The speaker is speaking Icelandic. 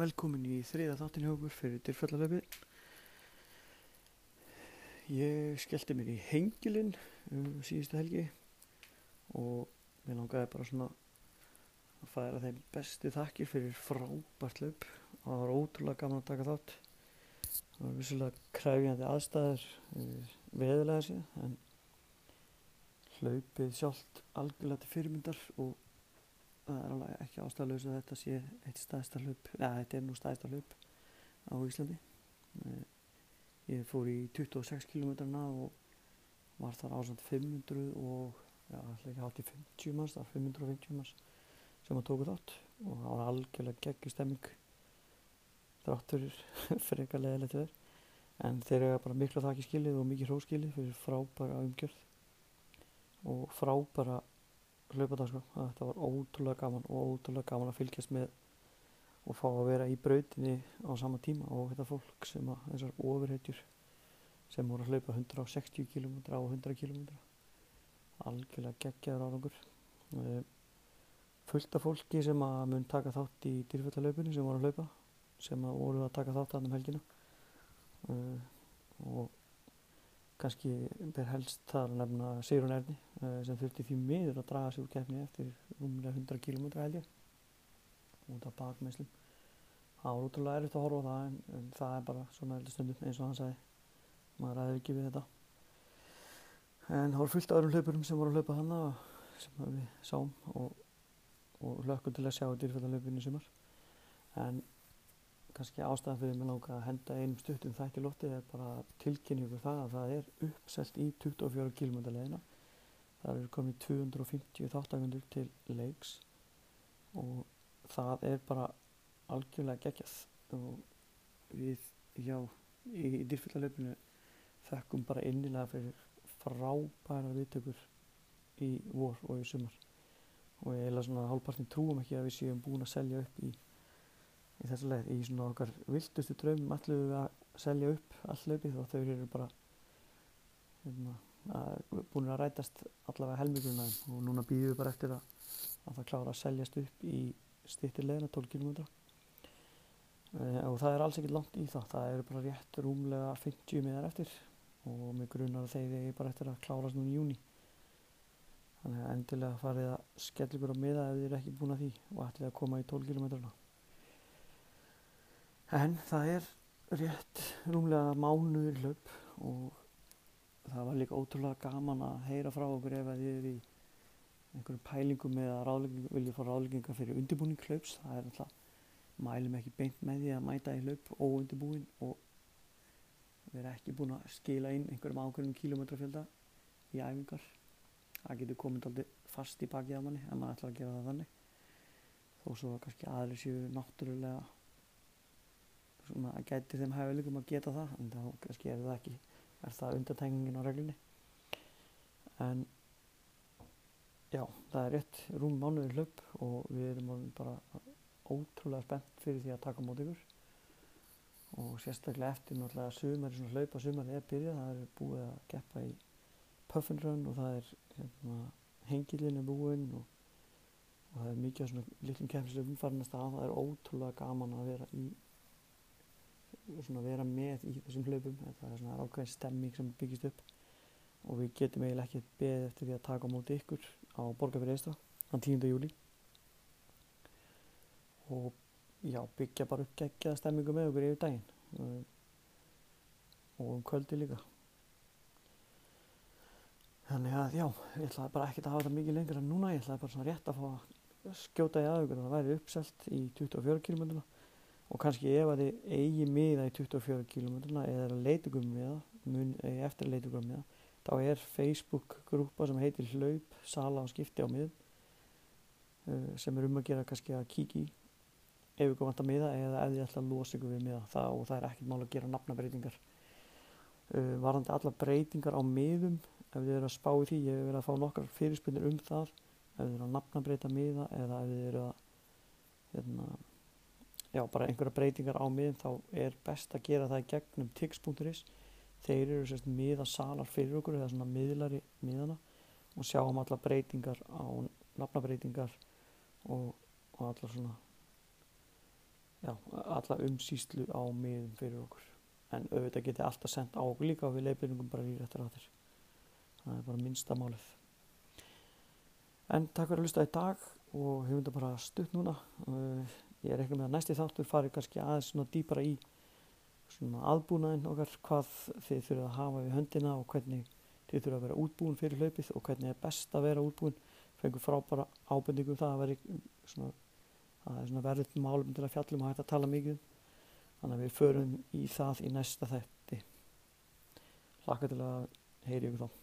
velkomin í þriða þáttin hjá okkur fyrir dyrfjallalöfið. Ég skellti mér í hengilinn um síðustu helgi og mér langaði bara svona að færa þeim besti þakkir fyrir frábært löp. Það var ótrúlega gaman að taka þátt. Það var vissulega kræfjandi aðstæður eh, veðilega sér en hlaupið sjálft algjörlega til fyrirmyndar og það er alveg ekki ástæðalös að þetta sé eitt staðista hlaup eða þetta er nú staðista hlaup á Íslandi. Eh, ég fór í 26 km og var þar ásand 500 og já, ekki hátt í 50 manns það var 550 manns sem að tóku þátt og það var algjörlega geggjustemming þrátturir frekar leðilegt verð en þeir eru bara miklu þakki skilið og mikið hróskilið fyrir frábæra umgjörð og frábæra hlaupa það sko. Þetta var ótrúlega gaman og ótrúlega gaman að fylgjast með og fá að vera í brautinni á sama tíma og þetta fólk sem að þessar ofurheitjur sem voru að hlaupa 160 km á 100 km algjörlega geggjaður árangur. Eh, fullt af fólki sem að mun taka þátt í dýrfjöldalaupinu sem voru að hlaupa sem að voru að taka þátt aðnum helgina. Uh, og kannski ber helst þar að nefna Sigrun Erni uh, sem þurfti því miður að draga sig úr keppni eftir umlega 100 km held ég. Út af bakmeislum það var útrúlega erfitt að horfa á það en, en það er bara svona eldur stundum eins og hann sagði. Maður ræði ekki við þetta. En það voru fullt öðrum hlaupurum sem voru að hlaupa hana sem við sáum og, og hlökkum til að sjá dýrfættalöpun í sumar. En kannski ástæðan fyrir mig langa að henda einum stuttum þætti lótti er bara tilkynningu það að það er uppselt í 24 km leðina það eru komið 250 þáttakundur til leiks og það er bara algjörlega geggjað. Og við já í, í dyrfyllalöfinu þekkum bara innilega fyrir frábæra viðtökur í vor og í sumar. Og ég heila svona hálfpartin trúum ekki að við séum búin að selja upp í í þessu leið í svona okkar viltustu draumum ætlum við að selja upp all löpið og þau eru bara hérna, að, búin að rætast allavega helmingurinn aðeins og núna býðum við bara eftir að, að það klára að seljast upp í stýttir leiðina 12 km e, og það er alls ekkert langt í það. Það eru bara rétt rúmlega 50 miðar eftir. Og með grunar að þeir eru bara eftir að klárast núna í júni þannig að endilega farið að skella ykkur á miða ef þið eru ekki búin að því og ætlið að koma í 12 km en það er rétt rúmlega mánuður hlaup og það var líka ótrúlega gaman að heyra frá okkur ef að þið er í einhverjum pælingum eða viljið fá ráðleggingar fyrir undirbúning hlaups. Það er alltaf, mælum ekki beint með því að mæta í hlaup óundirbúin og erum ekki búin að skila inn einhverjum ákveðnum kílometrafjölda í æfingar. Það getur komið alltaf fast í bakið á manni ef maður ætlar að gera það þannig. Þó svo kannski aðri séu náttúrulega svona að gæti þeim hæfileikum að geta það en þá kannski er það ekki er það undatækningin á reglunni. En já, það er rétt rúm mánuður hlaup og við erum bara ótrúlega spennt fyrir því að taka mót ykkur. Og sérstaklega eftir náttúrulega sumar í svona hlaup að sumar er byrjað, það er búið að geppa í puffin run og það er hérna, hengilin er búinn og, og það er mikið svona litlum keppnisum umfarnast að það er ótrúlega gaman að vera í svona vera með í þessum hlaupum það er svona ákveðin stemming sem byggist upp. Og við getum eiginlega ekki beðið eftir því að taka á móti ykkur á Borgafjörði Eistra á 10. júli og já, byggja bara upp gegjaða stemmingu með okkur yfir daginn. Og um kvöldi líka. Þannig að já, ég ætlaði bara ekkert að hafa þetta mikið lengur en núna, ég ætlaði bara svona rétt að fá að skjóta í aðugur og það væri uppselt í 24 km og kannski ef að þið eigi miða í 24 km eða leitugum miða, mun eftir leitugum miða, þá er Facebook grúpa sem heitir Hlaup, Sala og Skipti á miðum uh, sem er um að gera kannski að kíkja í ef ykkur vant að miða eða ef þið ætla að losa ykkur við miða það, og það er ekkert mál að gera nafnabreitingar uh, varðandi alla breytingar á miðum ef þið eru að spá í því, ég hef verið að fá nokkar fyrirspunir um það ef þið eru að nafnabreita miða eða ef þið eru að hérna já, bara einhverja breytingar á miðin þá er best að gera það í gegnum tix.is þeir eru sérst miðasalar fyrir okkur eða svona miðlari miðana og sjáum alla breytingar á nafnabreitingar og, og alla svona já, alla umsýslu á miðum fyrir okkur. En auðvitað getið alltaf sendt á okkur líka og við leiðbyrjum bara í réttar áttir það er bara minnsta málið. En takk fyrir að hlusta í dag og hefum þetta bara stutt núna. Uh, ég er eitthvað með að næsti þáttur farið kannski aðeins svona dýpara í svona aðbúnaðin okkar hvað þið þurfum að hafa við höndina og hvernig þið þurfum að vera útbúin fyrir hlaupið og hvernig er best að vera útbúin. Fengur frábara ábendingum það að vera svona, svona verður málum til að fjallum og hægt að tala mikið um. þannig að við förum í það í næsta þetti hlakka til að heyri ykkur þá